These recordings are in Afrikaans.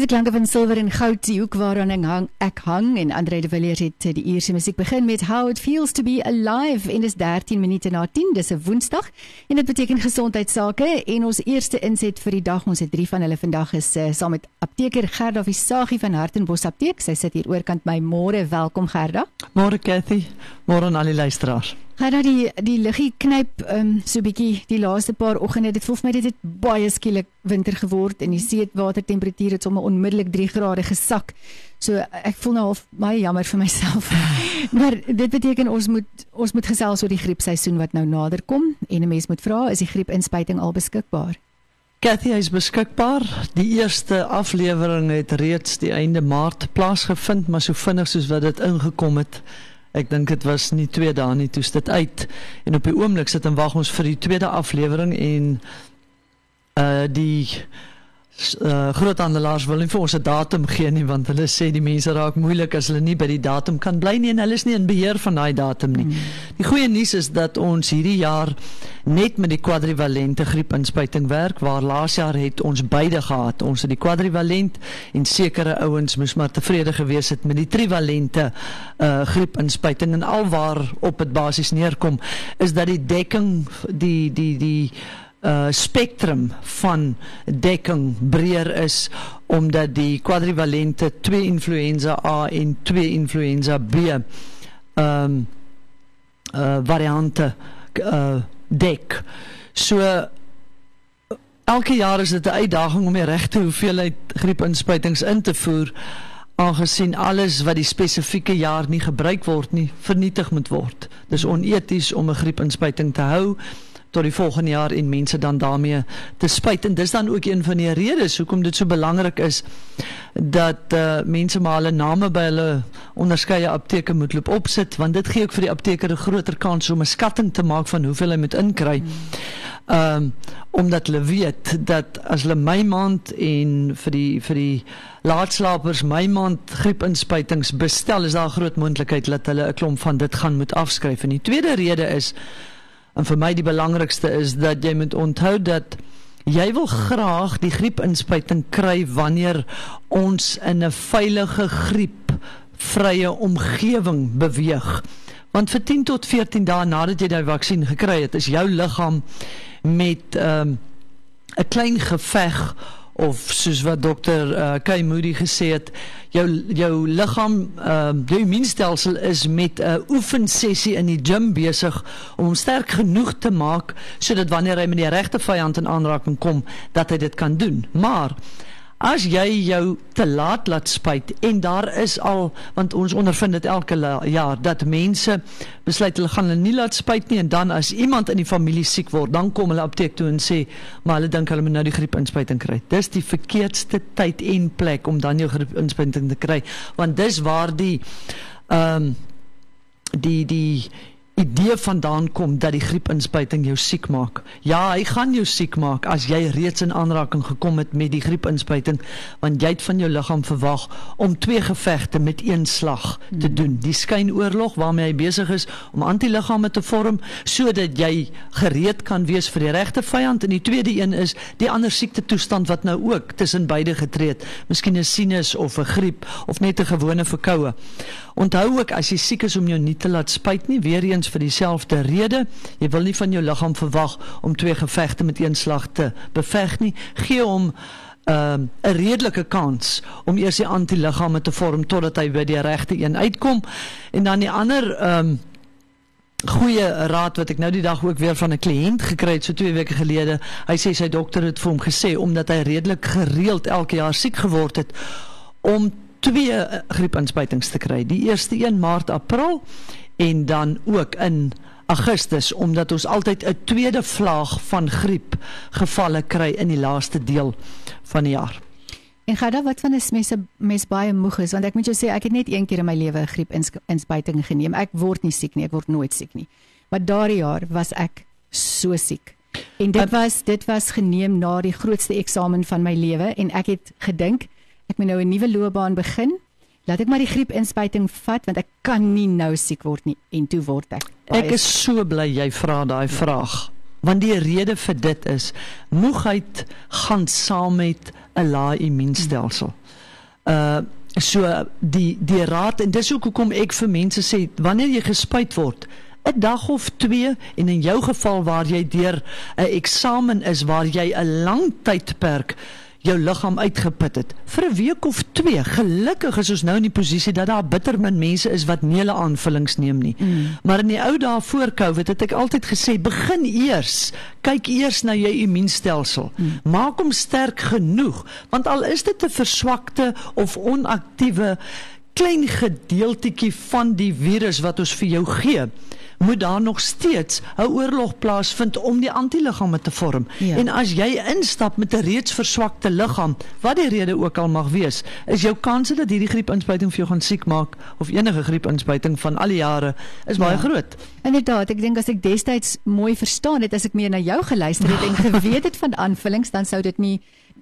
Dis klanke van silwer en goud die hoek waaraan ek hang, ek hang en Andre de Villiers het die eerste musiek begin met How It Feels to Be Alive en dis 13 minute na 10 dis 'n Woensdag en dit beteken gesondheidsake en ons eerste inset vir die dag ons het drie van hulle vandag is uh, saam met apteker Gerda Visagie van Hartenbos Apteek sy sit hier oorkant my môre welkom Gerda. Môre Cathy môre aan al die luisteraars Gaan nou die die luggie knyp um, so bietjie die laaste paar oggende. Dit voel vir my dit het baie skielik winter geword en die seewatertemperatuur het sommer onmiddellik 3 grade gesak. So ek voel nou half baie jammer vir myself. maar dit beteken ons moet ons moet gesels oor die griepseisoen wat nou nader kom en 'n mens moet vra is die griepinspuiting al beskikbaar? Cathy is beskikbaar. Die eerste aflewering het reeds die einde Maart plaasgevind, maar so vinnig soos wat dit ingekom het, Ek dink dit was nie 2 dae nie toe dit uit. En op die oomblik sit en wag ons vir die tweede aflewering en uh die uh, groothandelaars wil nie vir ons 'n datum gee nie want hulle sê die mense raak moeilik as hulle nie by die datum kan bly nie en hulle is nie in beheer van daai datum nie. Mm. Die goeie nuus is dat ons hierdie jaar net met die kwadrivalente griepinspuiting werk waar laas jaar het ons beide gehad. Ons het die kwadrivalent en sekere ouens moes maar tevrede gewees het met die trivalente uh griepinspuiting en alwaar op dit basies neerkom is dat die dekking die die die uh spektrum van dekking breër is omdat die kwadrivalente 2 influenza A en 2 influenza B um, uh variante uh dek. So elke jaar is dit 'n uitdaging om die regte hoeveelheid griepinspuitings in te voer aangesien alles wat die spesifieke jaar nie gebruik word nie vernietig moet word. Dis oneties om 'n griepinspuiting te hou tot die volgende jaar en mense dan daarmee te spyt en dis dan ook een van die redes hoekom dit so belangrik is dat uh, mense maar hulle name by hulle onderskeie apteke moet loop opsit want dit gee ook vir die apteker 'n groter kans om 'n skatting te maak van hoeveel hy moet inkry. Ehm um, omdat hulle weet dat as hulle my maand en vir die vir die laatslapers my maand griepinspuitings bestel is daar 'n groot moontlikheid dat hulle 'n klomp van dit gaan moet afskryf. En die tweede rede is En vir my die belangrikste is dat jy moet onthou dat jy wil graag die griepinspuiting kry wanneer ons in 'n veilige griepvrye omgewing beweeg. Want vir 10 tot 14 dae nadat jy die vaksin gekry het, is jou liggaam met 'n um, 'n klein geveg of soos wat dokter uh, Kay Moody gesê het jou jou liggaam uh, jou immuunstelsel is met 'n uh, oefensessie in die gym besig om hom sterk genoeg te maak sodat wanneer hy met die regte vyand in aanraking kom dat hy dit kan doen. Maar As jy jou te laat laat spuit en daar is al want ons ondervind dit elke jaar dat mense besluit hulle gaan hulle nie laat spuit nie en dan as iemand in die familie siek word dan kom hulle apteek toe en sê maar hulle dink hulle moet nou die griepinspuiting kry. Dis die verkeerdste tyd en plek om dan jou griepinspuiting te kry want dis waar die ehm um, die die idee vandaan kom dat die griepinspuiting jou siek maak. Ja, hy gaan jou siek maak as jy reeds in aanraking gekom het met die griepinspuiting want jy het van jou liggaam verwag om twee gevegte met een slag te hmm. doen. Die skynoorlog waarmee hy besig is om antiliggame te vorm sodat jy gereed kan wees vir die regte vyand en die tweede een is die ander siekte toestand wat nou ook tussen beide getree het. Miskien 'n sinus of 'n griep of net 'n gewone verkoue. Onthou ook as jy siek is om jou nie te laat spuit nie, weer eens vir dieselfde rede. Jy wil nie van jou liggaam verwag om twee gevegte met een slag te beveg nie. Gee hom 'n uh, redelike kans om eers die antiliggame te vorm totdat hy by die regte een uitkom. En dan die ander ehm um, goeie raad wat ek nou die dag ook weer van 'n kliënt gekry het so 2 weke gelede. Hy sê sy dokter het vir hom gesê omdat hy redelik gereeld elke jaar siek geword het om twee uh, griepinspuitings te kry. Die eerste een Maart, April en dan ook in Augustus omdat ons altyd 'n tweede vlaag van griep gevalle kry in die laaste deel van die jaar. En gaan dan wat van 'n mense mes baie moeg is want ek moet jou sê ek het net een keer in my lewe 'n griep inspuiting geneem. Ek word nie siek nie, ek word nooit siek nie. Maar daardie jaar was ek so siek. En dit was dit was geneem na die grootste eksamen van my lewe en ek het gedink moet nou 'n nuwe loopbaan begin. Laat ek maar die griepinspuiting vat want ek kan nie nou siek word nie en toe word ek. Ek is so bly jy vra daai vraag. Want die rede vir dit is moegheid gaan saam met 'n lae immuunstelsel. Uh so die die raad en dis ook hoekom ek vir mense sê wanneer jy gespuit word 'n dag of 2 en in jou geval waar jy deur 'n eksamen is waar jy 'n lang tydperk jou liggaam uitgeput het vir 'n week of 2. Gelukkig is ons nou in die posisie dat daar bitter min mense is wat nie hulle aanvullings neem nie. Mm. Maar in die ou dae voor Covid het ek altyd gesê begin eers, kyk eers na jou immuunstelsel. Mm. Maak hom sterk genoeg, want al is dit 'n verswakte of onaktiewe klein gedeeltjie van die virus wat ons vir jou gee moet daar nog steeds 'n oorlog plaasvind om die antiliggame te vorm. Ja. En as jy instap met 'n reeds verswakte liggaam, wat die rede ook al mag wees, is jou kanse dat hierdie griepinspuiting vir jou gaan siek maak of enige griepinspuiting van al die jare is baie ja. groot. Inderdaad, ek dink as ek destyds mooi verstaan het as ek meer na jou geluister het en geweet het van aanvullings, dan sou dit nie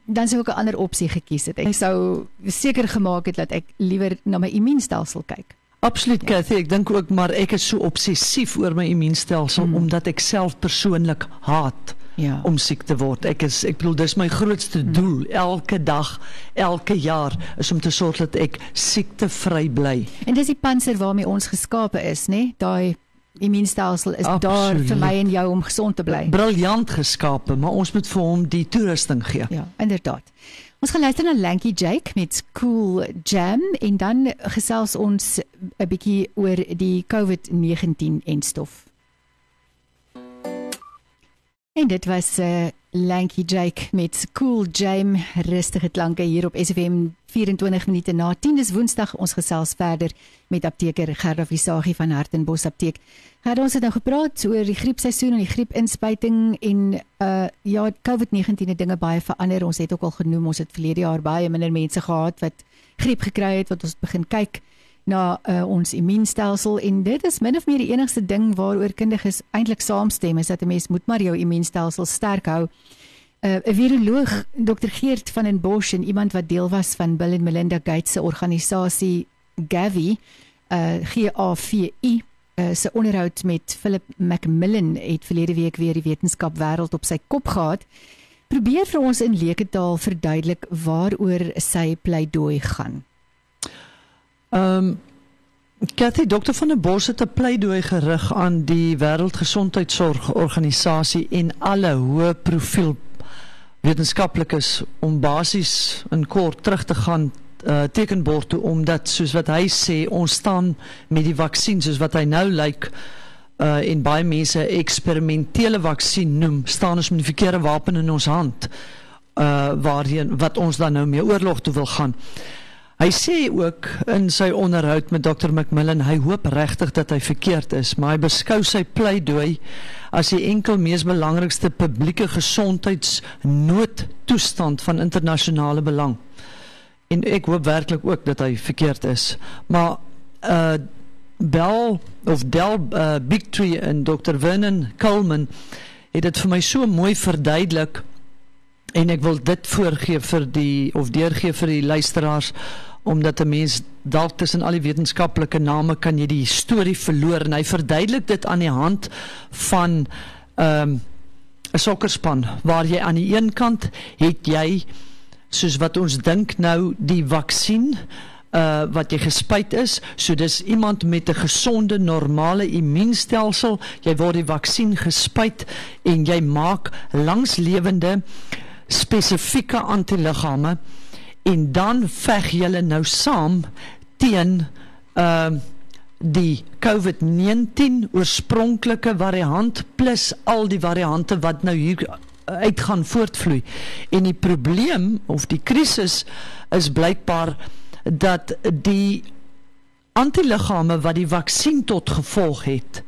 dan sou ek 'n ander opsie gekies het. Ek sou seker gemaak het dat ek liewer na my immuunstelsel kyk. Absoluut Cathy, ek dink ook maar ek is so obsessief oor my immuunstelsel mm. omdat ek self persoonlik haat ja. om siek te word. Ek is ek bedoel dis my grootste mm. doel elke dag, elke jaar is om te sorg dat ek siektevry bly. En dis die panser waarmee ons geskape is, nê? Daai immuunstelsel is Absoluut. daar vir my en jou om gesond te bly. Briljant geskape, maar ons moet vir hom die toerusting gee. Ja, inderdaad. Ons gaan luister na Lanky Jake met Cool Jam en dan gesels ons 'n bietjie oor die COVID-19 en stof. En dit was 'n uh, eh, Lanky Jake met Cool Jam rustige klanke hier op SFM 24 minute na 10 dis Woensdag ons gesels verder met apteker Gerda Visagie van Hartenbos Apteek. Gerda ons het nou gepraat oor die griepseisoen en die griepinspuiting en uh ja COVID-19 het dinge baie verander. Ons het ook al genoem ons het verlede jaar baie minder mense gehad wat griep gekry het wat ons begin kyk na uh, ons immuunstelsel en dit is min of meer die enigste ding waaroor kundiges eintlik saamstem is dat 'n mens moet maar jou immuunstelsel sterk hou. Uh, 'n uh, Viroloog, Dr Geert van den Bosch en iemand wat deel was van Bill and Melinda Gates se organisasie Gavi, uh GAVI, uh, se onderhoud met Philip Macmillan het verlede week weer die wetenskap wêreld op sy kop gehad. Probeer vir ons in leuke taal verduidelik waaroor sy pleidooi gaan. Ehm um, Kathy Dr van der Bos het 'n pleidooi gerig aan die Wêreldgesondheidsorganisasie en alle hoë profiel wetenskaplikes om basies in kort terug te gaan uh, tekenbord toe omdat soos wat hy sê ons staan met die vaksin soos wat hy nou lyk uh, en baie mense eksperimentele vaksin noem staan ons met die verkeerde wapen in ons hand uh, waarheen wat ons dan nou mee oorlog toe wil gaan Hy sê ook in sy onderhoud met Dr Macmillan, hy hoop regtig dat hy verkeerd is, maar hy beskou sy pleidooi as die enkel mees belangrikste publieke gesondheidsnoodtoestand van internasionale belang. En ek hoop werklik ook dat hy verkeerd is. Maar uh Bell of Del uh, Big Tree en Dr Vernon Coleman het dit vir my so mooi verduidelik en ek wil dit voorgee vir die of deurgee vir die luisteraars omdat 'n mens dalk tussen al die wetenskaplike name kan jy die storie verloor. En hy verduidelik dit aan die hand van 'n um, sokkerspan. Waar jy aan die een kant het jy soos wat ons dink nou die vaksin uh wat jy gespuit is. So dis iemand met 'n gesonde normale immuunstelsel. Jy word die vaksin gespuit en jy maak langslewende spesifieke antiliggame en dan veg julle nou saam teen ehm uh, die COVID-19 oorspronklike variant plus al die variante wat nou hier uit gaan voortvloei. En die probleem of die krisis is blykbaar dat die antiliggame wat die vaksin tot gevolg het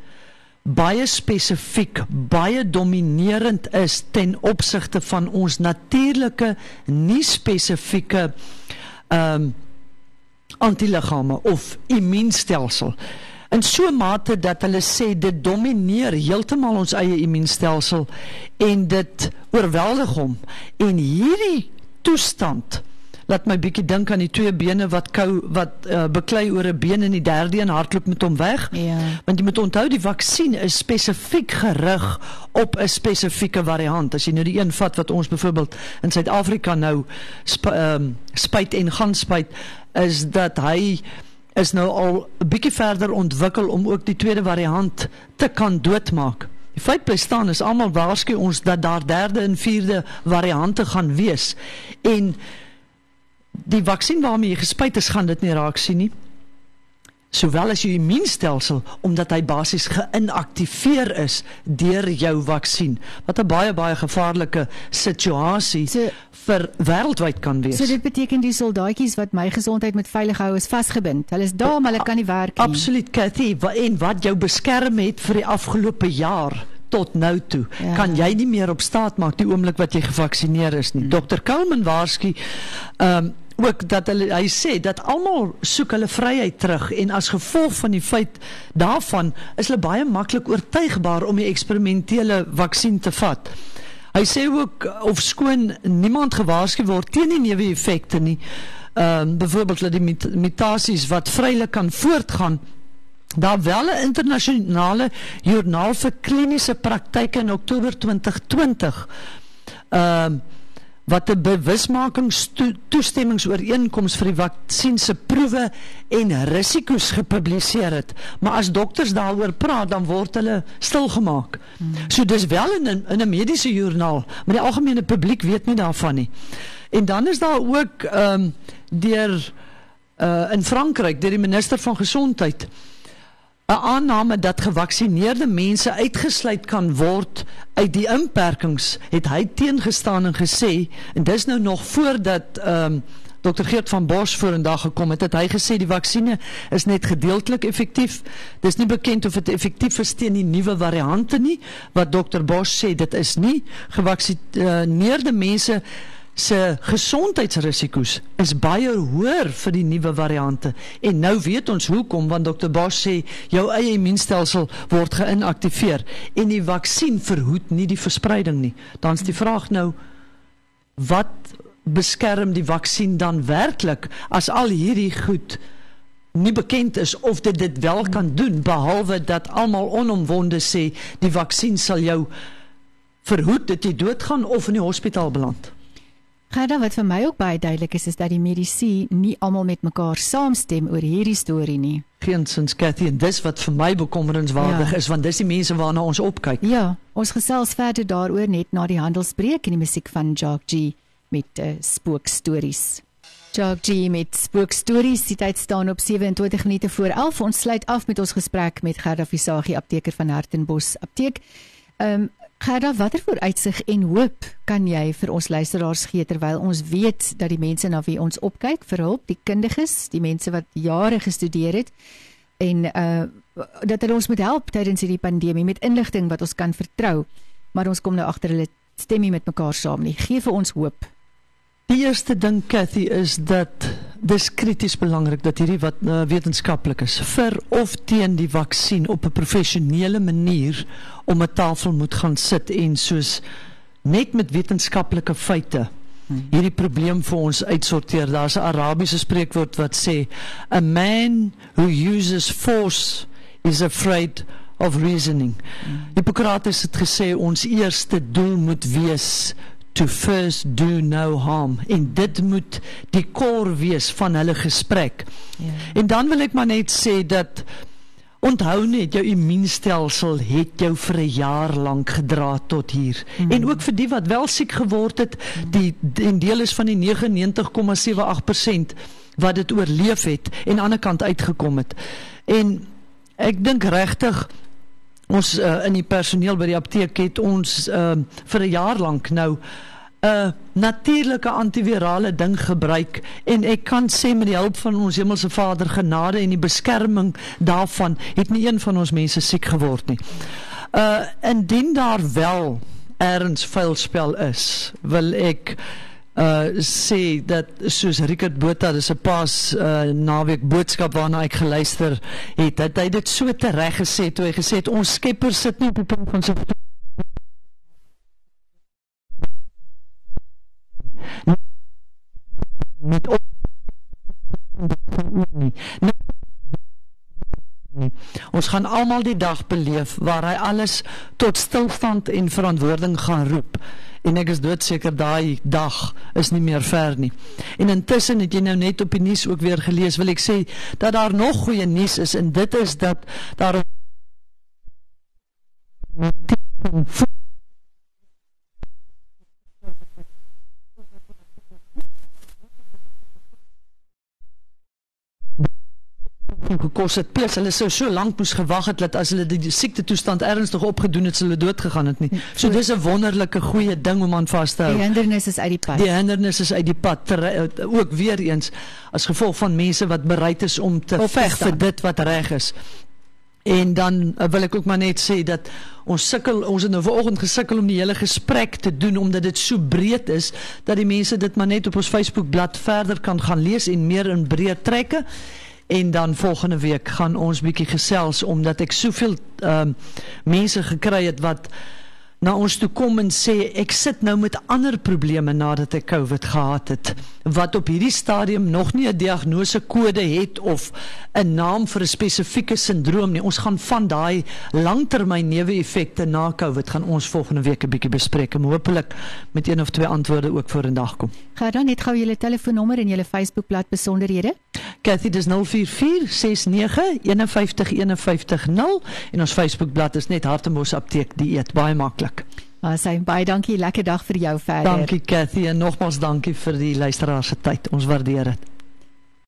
baie spesifiek, baie dominerend is ten opsigte van ons natuurlike nie spesifieke ehm um, antiliggame of immuunstelsel. In so 'n mate dat hulle sê dit domineer heeltemal ons eie immuunstelsel en dit oorweldig hom en hierdie toestand laat my bietjie dink aan die twee bene wat kou wat uh, beklei oor 'n been en die derde een hardloop met hom weg. Ja. Want jy moet onthou die vaksin is spesifiek gerig op 'n spesifieke variant. As jy nou die een vat wat ons byvoorbeeld in Suid-Afrika nou sp um, spuit en gaan spuit is dat hy is nou al 'n bietjie verder ontwikkel om ook die tweede variant te kan doodmaak. Die feit bly staan is almal waarsku ons dat daar derde en vierde variante gaan wees. En die vaksin waarmee jy gespuit is gaan dit nie raak sien nie sowel as jou immuunstelsel omdat hy basies geïnaktiveer is deur jou vaksin wat 'n baie baie gevaarlike situasie so, vir wêreldwyd kan wees. So dit beteken die soldaatjies wat my gesondheid met veilig hou is vasgebind. Hulle is daar, maar hulle kan nie werk nie. Absoluut, Cathy, en wat jou beskerm het vir die afgelope jaar tot nou toe ja. kan jy nie meer op staat maak die oomblik wat jy gevaksinneer is nie. Hmm. Dr. Coleman waarsku ehm um, ook dat hulle hy sê dat almal soek hulle vryheid terug en as gevolg van die feit daarvan is hulle baie maklik oortuigbaar om die eksperimentele vaksin te vat. Hy sê ook of skoon niemand gewaarsku word teen die neeweffekte nie. Ehm um, byvoorbeeld dat die mutasies wat vrylik kan voortgaan daar wel 'n internasionale joernaal vir kliniese praktyke in Oktober 2020 ehm um, wat 'n bewusmakingstoestemmingsooreenkoms vir die vaksin se proewe en risiko's gepubliseer het. Maar as dokters daaroor praat, dan word hulle stilgemaak. Hmm. So dis wel in in 'n mediese joernaal, maar die algemene publiek weet nie daarvan nie. En dan is daar ook ehm um, deur uh in Frankryk deur die minister van gesondheid 'n aanname dat gevaksineerde mense uitgesluit kan word uit die inperkings het hy teengestaan en gesê en dis nou nog voordat ehm um, Dr Geert van Bosch vorendag gekom het het hy gesê die vaksines is net gedeeltelik effektief. Dis nie bekend of dit effektief is teen die nuwe variante nie. Wat Dr Bosch sê dit is nie. Gevaksineerde mense se gesondheidsrisiko's is baie hoër vir die nuwe variante. En nou weet ons hoekom want Dr. Bosch sê jou eie immuunstelsel word geïnaktiveer en die vaksin verhoed nie die verspreiding nie. Dan's die vraag nou wat beskerm die vaksin dan werklik as al hierdie goed nie bekend is of dit dit wel kan doen behalwe dat almal onomwonde sê die vaksin sal jou verhoed dat jy doodgaan of in die hospitaal beland. Gerda wat vir my ook baie duidelik is is dat die medisy nie almal met mekaar saamstem oor hierdie storie nie. Geensins Cathy en dis wat vir my bekommerenswaardig ja. is want dis die mense waarna ons opkyk. Ja, ons gesels verder daaroor net na die handelsbreek en die musiek van Jock G met uh, spookstories. Jock G met spookstories. Die tyd staan op 27 minute voor 11. Ons sluit af met ons gesprek met Gerda Visagie, apteker van Hartenbos Apteek. Ehm um, Gerda, watter vooruitsig en hoop kan jy vir ons luisteraars gee terwyl ons weet dat die mense na wie ons opkyk vir hulp, die kundiges, die mense wat jare gestudeer het en uh dat hulle ons moet help tydens hierdie pandemie met inligting wat ons kan vertrou. Maar ons kom nou agter hulle stem nie met mekaar saam nie. Gee vir ons hoop. Die eerste ding Cathy is dat dis krities belangrik dat hierdie wat uh, wetenskaplik is vir of teen die vaksin op 'n professionele manier om 'n tafel moet gaan sit en soos net met wetenskaplike feite hierdie probleem vir ons uitsorteer. Daar's 'n Arabiese spreekwoord wat sê a man who uses force is afraid of reasoning. Hmm. Hippokrates het gesê ons eerste doel moet wees to first do no harm en dit moet die kor wees van hulle gesprek. Ja. En dan wil ek maar net sê dat onthou net jou immuunstelsel het jou vir 'n jaar lank gedra tot hier. Mm. En ook vir die wat wel siek geword het, die en deel is van die 99,78% wat dit oorleef het en aan die ander kant uitgekom het. En ek dink regtig ons uh, in die personeel by die apteek het ons uh, vir 'n jaar lank nou 'n uh, natuurlike antivirale ding gebruik en ek kan sê met die hulp van ons hemelse Vader genade en die beskerming daarvan het nie een van ons mense siek geword nie. Uh indien daar wel erns vuilspel is, wil ek uh sê dat soos Richard Botha dis 'n pas uh naweek boodskap waarna ek geluister het dat hy dit so tereg gesê toe hy gesê het ons Skepper sit nie op die punt van sy met op nie. Ons gaan almal die dag beleef waar hy alles tot stilstand en verantwoording gaan roep en ek is doodseker daai dag is nie meer ver nie. En intussen het jy nou net op die nuus ook weer gelees, wil ek sê dat daar nog goeie nuus is en dit is dat daar gekos het plus hulle sou so lank moes gewag het dat as hulle die siekte toestand ernstig opgedoen het, hulle dood gegaan het nie. So dis 'n wonderlike goeie ding om aan vas te hou. Die hindernis is uit die pad. Die hindernis is uit die pad. Ter, ook weer eens as gevolg van mense wat bereid is om te veg vir dit wat reg is. En dan uh, wil ek ook maar net sê dat ons sukkel ons het nou vanoggend gesukkel om die hele gesprek te doen omdat dit so breed is dat die mense dit maar net op ons Facebook bladsy verder kan gaan lees en meer in breë trekke en dan volgende week gaan ons bietjie gesels omdat ek soveel ehm um, mense gekry het wat na ons toe kom en sê ek sit nou met ander probleme nadat ek COVID gehad het wat op hierdie stadium nog nie 'n diagnose kode het of 'n naam vir 'n spesifieke sindroom nie. Ons gaan van daai langtermyn neeweffekte na COVID gaan ons volgende week 'n bietjie bespreek en hopelik met een of twee antwoorde ook voor in dag kom. Gaan dan net gou julle telefoonnommer en julle Facebookblad besonderhede. Cathy dis 0446915150 en ons Facebookblad is net Hartembos Apteek dieet baie maklik. Ah, sy baie dankie, lekker dag vir jou verder. Dankie Cathy en nogmaals dankie vir die luisteraars se tyd. Ons waardeer dit.